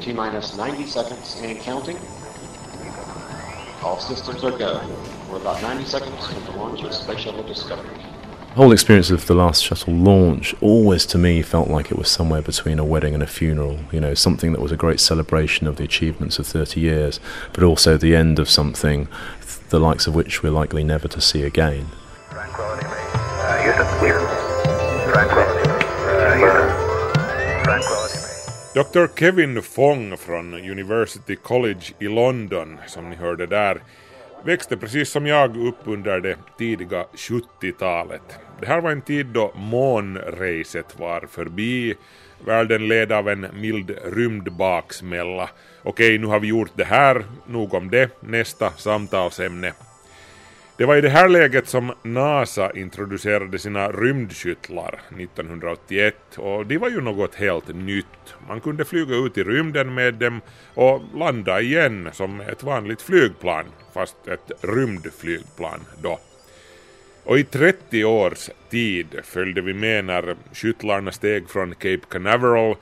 T minus 90 seconds and counting. All systems are go. We're about 90 seconds from the launch of Space Shuttle Discovery. The whole experience of the last shuttle launch always to me felt like it was somewhere between a wedding and a funeral. You know, something that was a great celebration of the achievements of 30 years, but also the end of something the likes of which we're likely never to see again. Tranquility Base. Uh, Houston, clear. Tranquility Base. Uh, Houston. Tranquility Base. Dr. Kevin Fong från University College i London, som ni hörde där, växte precis som jag upp under det tidiga 70-talet. Det här var en tid då månracet var förbi, världen led av en mild rymdbaksmälla. Okej, nu har vi gjort det här, nog om det, nästa samtalsämne. Det var i det här läget som NASA introducerade sina rymdskyttlar 1981 och det var ju något helt nytt. Man kunde flyga ut i rymden med dem och landa igen som ett vanligt flygplan, fast ett rymdflygplan då. Och i 30 års tid följde vi med när skyttlarna steg från Cape Canaveral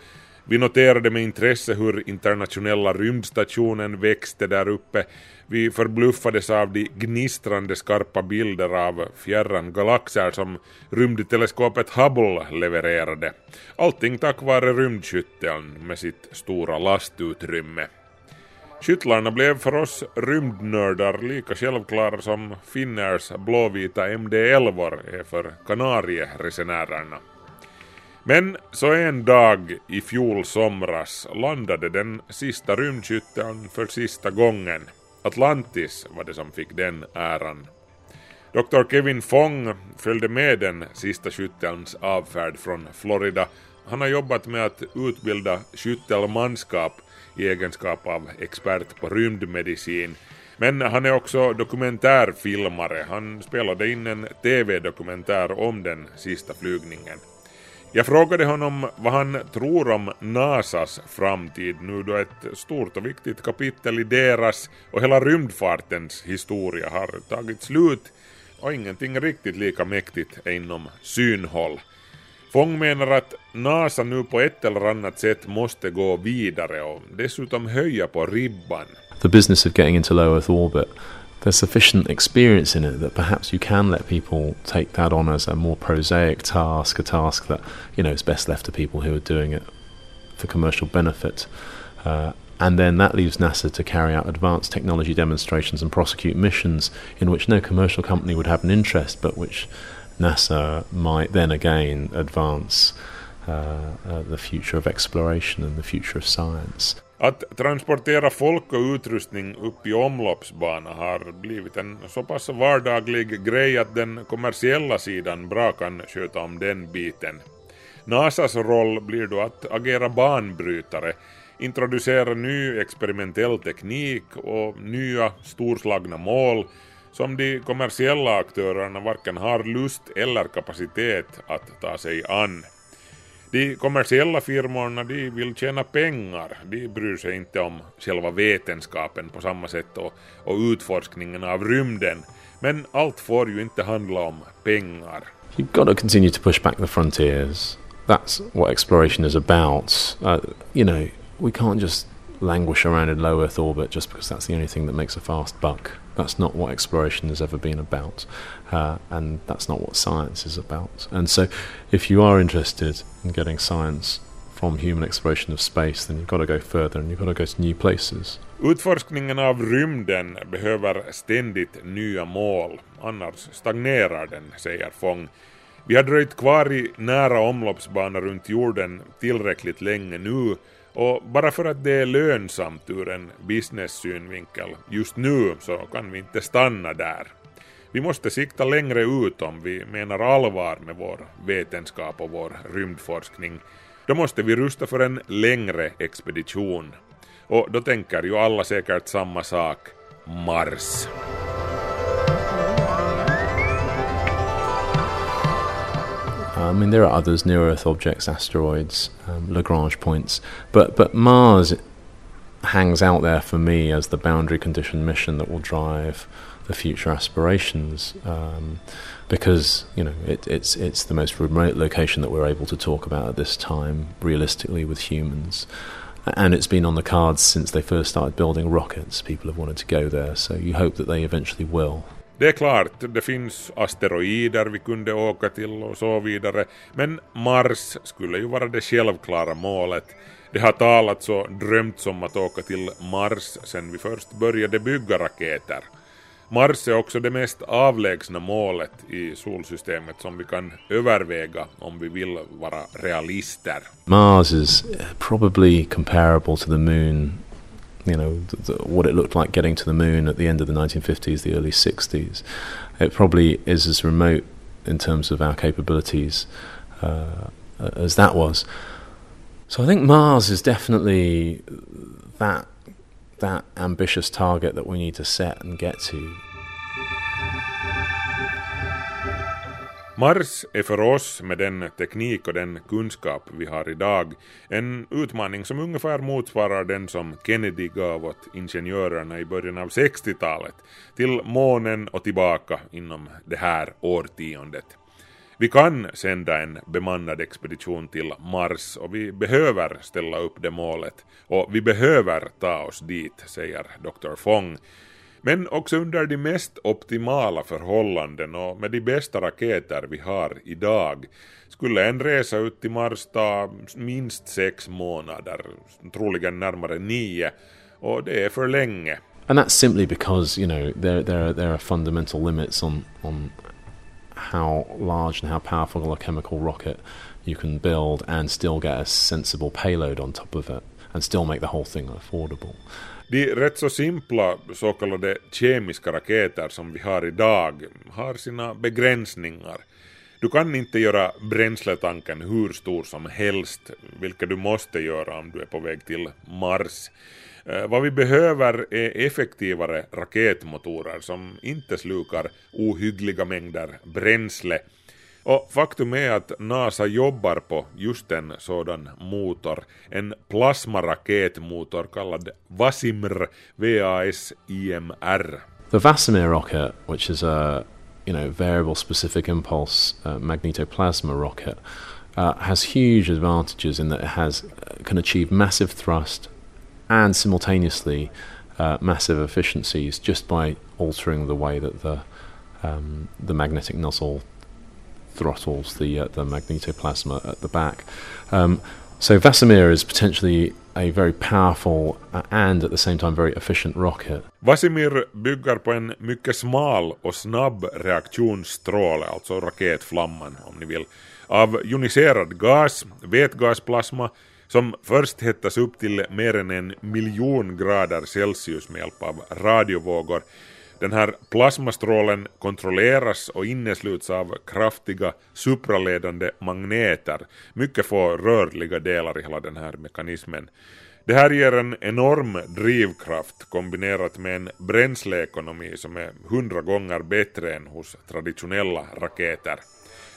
vi noterade med intresse hur internationella rymdstationen växte där uppe. Vi förbluffades av de gnistrande skarpa bilder av fjärran galaxer som rymdteleskopet Hubble levererade. Allting tack vare rymdskytteln med sitt stora lastutrymme. Skyttlarna blev för oss rymdnördar lika självklara som Finnairs blåvita MD-11 är för Kanarieresenärerna. Men så en dag i fjol somras landade den sista rymdskytteln för sista gången. Atlantis var det som fick den äran. Dr. Kevin Fong följde med den sista skyttelns avfärd från Florida. Han har jobbat med att utbilda skyttelmanskap i egenskap av expert på rymdmedicin. Men han är också dokumentärfilmare. Han spelade in en TV-dokumentär om den sista flygningen. Jag frågade honom vad han tror om NASAs framtid nu då ett stort och viktigt kapitel i deras och hela rymdfartens historia har tagit slut och ingenting riktigt lika mäktigt är inom synhåll. Fång menar att NASA nu på ett eller annat sätt måste gå vidare och dessutom höja på ribban. The business of getting into low Earth orbit there's sufficient experience in it that perhaps you can let people take that on as a more prosaic task, a task that you know is best left to people who are doing it for commercial benefit. Uh, and then that leaves NASA to carry out advanced technology demonstrations and prosecute missions in which no commercial company would have an interest, but which NASA might then again advance uh, uh, the future of exploration and the future of science. Att transportera folk och utrustning upp i omloppsbana har blivit en så pass vardaglig grej att den kommersiella sidan bra kan sköta om den biten. NASAs roll blir då att agera banbrytare, introducera ny experimentell teknik och nya storslagna mål som de kommersiella aktörerna varken har lust eller kapacitet att ta sig an. De kommersiella firmorna de vill tjäna pengar, de bryr sig inte om själva vetenskapen på samma sätt och, och utforskningen av rymden. Men allt får ju inte handla om pengar. You've got to continue to push back the frontiers. That's what exploration is about. Uh, you know, we can't just languish around in low Earth orbit just because that's the only thing that makes a fast buck. That's not what exploration has ever been about, uh, and that's not what science is about. And so, if you are interested in getting science from human exploration of space, then you've got to go further and you've got to go to new places. Utforskningen av rymden behöver ständigt nya mål, annars stagnerar den, säger Fong. Vi har dröjt kvar i nära omloppsbana runt jorden tillräckligt länge nu och bara för att det är lönsamt ur en business-synvinkel just nu så kan vi inte stanna där. Vi måste sikta längre ut om vi menar allvar med vår vetenskap och vår rymdforskning. Då måste vi rusta för en längre expedition. Och då tänker ju alla säkert samma sak, Mars. I mean, there are others, near Earth objects, asteroids, um, Lagrange points, but but Mars hangs out there for me as the boundary condition mission that will drive the future aspirations, um, because you know it, it's it's the most remote location that we're able to talk about at this time, realistically with humans. and it's been on the cards since they first started building rockets. People have wanted to go there, so you hope that they eventually will. Det är klart, det finns asteroider vi kunde åka till och så vidare, men Mars skulle ju vara det självklara målet. Det har talats och drömts om att åka till Mars sen vi först började bygga raketer. Mars är också det mest avlägsna målet i solsystemet som vi kan överväga om vi vill vara realister. Mars is probably comparable to the moon you know what it looked like getting to the moon at the end of the 1950s, the early 60s. It probably is as remote in terms of our capabilities uh, as that was. So I think Mars is definitely that that ambitious target that we need to set and get to. Mars är för oss med den teknik och den kunskap vi har idag en utmaning som ungefär motsvarar den som Kennedy gav åt ingenjörerna i början av 60-talet till månen och tillbaka inom det här årtiondet. Vi kan sända en bemannad expedition till Mars och vi behöver ställa upp det målet och vi behöver ta oss dit, säger Dr. Fong. Men också under de mest optimala förhållanden och med de bästa raketer vi har idag skulle en resa ut till Mars ta minst sex månader, troligen närmare nio, och det är för länge. And that's simply because you know there there are, there are fundamental limits on on how large and how powerful a chemical rocket you can build and still get a sensible payload on top of it and still make the whole thing affordable. De rätt så simpla så kallade kemiska raketer som vi har idag har sina begränsningar. Du kan inte göra bränsletanken hur stor som helst, vilket du måste göra om du är på väg till Mars. Eh, vad vi behöver är effektivare raketmotorer som inte slukar ohyggliga mängder bränsle. Och faktum är att NASA jobbar på just en sådan motor, en plasmaraketmotor kallad Vasimr, V-A-S-I-M-R. The Vasimir rocket, which is a you know variable specific impulse uh, magnetoplasma rocket, uh, has huge advantages in that it has uh, can achieve massive thrust and simultaneously uh, massive efficiencies just by altering the way that the um, the magnetic nozzle throttles the uh, the magnetoplasma at the back. Um, so Vasimir is potentially a very powerful uh, and at the same time very efficient rocket. Vasimir bygger på en mycket smal och snabb reaktionsstråle, alltså raketflamman om ni vill, av joniserad gas, vätgasplasma, som först hettas upp till mer än en miljon grader Celsius med hjälp av radiovågor. Den här plasmastrålen kontrolleras och innesluts av kraftiga supraledande magneter, mycket få rörliga delar i hela den här mekanismen. Det här ger en enorm drivkraft kombinerat med en bränsleekonomi som är hundra gånger bättre än hos traditionella raketer.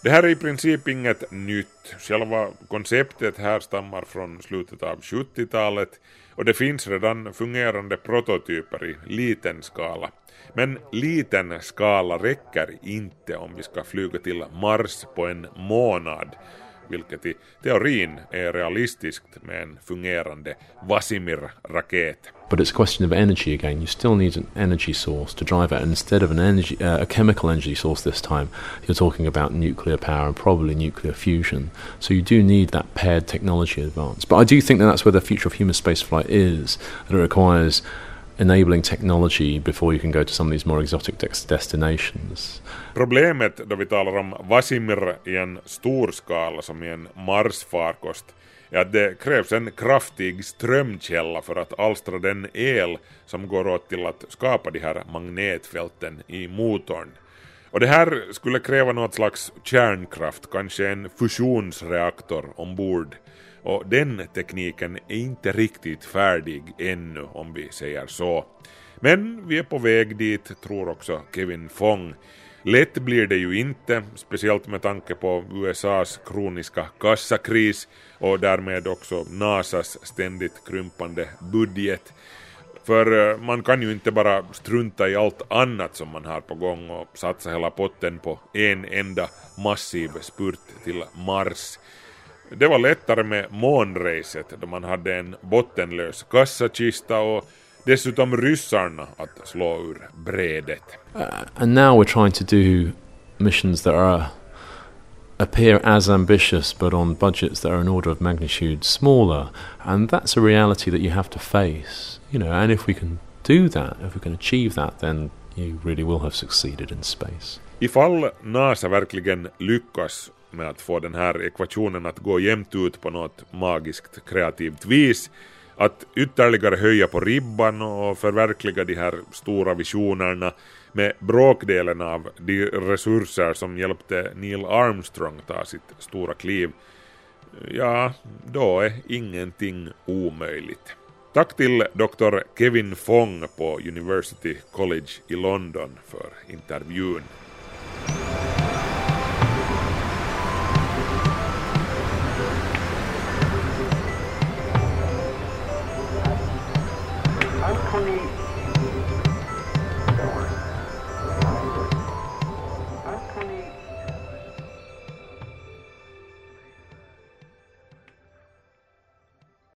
Det här är i princip inget nytt. Själva konceptet här stammar från slutet av 70-talet och det finns redan fungerande prototyper i liten skala. Men liten skala räcker inte om vi ska flyga till Mars på en månad vilket i teorin är realistiskt med en fungerande Vasimir-raket. But it's a question of energy again. You still need an energy source to drive it, and instead of an energy, uh, a chemical energy source this time, you're talking about nuclear power and probably nuclear fusion. So you do need that paired technology advance. But I do think that that's where the future of human spaceflight is. That it requires enabling technology before you can go to some of these more exotic destinations. Problemet då vi talar om Vasimir i en stor skala som i en Marsfarkost är att det krävs en kraftig strömkälla för att alstra den el som går åt till att skapa de här magnetfälten i motorn. Och det här skulle kräva något slags kärnkraft, kanske en fusionsreaktor ombord. Och den tekniken är inte riktigt färdig ännu om vi säger så. Men vi är på väg dit, tror också Kevin Fong. Lätt blir det ju inte, speciellt med tanke på USAs kroniska kassakris och därmed också NASAs ständigt krympande budget. För eh, man kan ju inte bara strunta i allt annat som man har på gång och satsa hela potten på en enda massiv spurt till Mars. Det var lättare med månracet då man hade en bottenlös kassakista och dessutom ryssarna att slå ur brädet. Uh, and now we're trying to do missions that are appear as ambitious but on budgets that are an order of magnitude smaller and that's a reality that you have to face you know and if we can do that if we can achieve that then you really will have succeeded in space Ifall NASA verkligen lyckas med att få den här ekvationen att gå jämnt ut på något magiskt kreativt vis, att ytterligare höja på ribban och förverkliga de här stora visionerna med bråkdelen av de resurser som hjälpte Neil Armstrong ta sitt stora kliv, ja, då är ingenting omöjligt. Tack till Dr. Kevin Fong på University College i London för intervjun.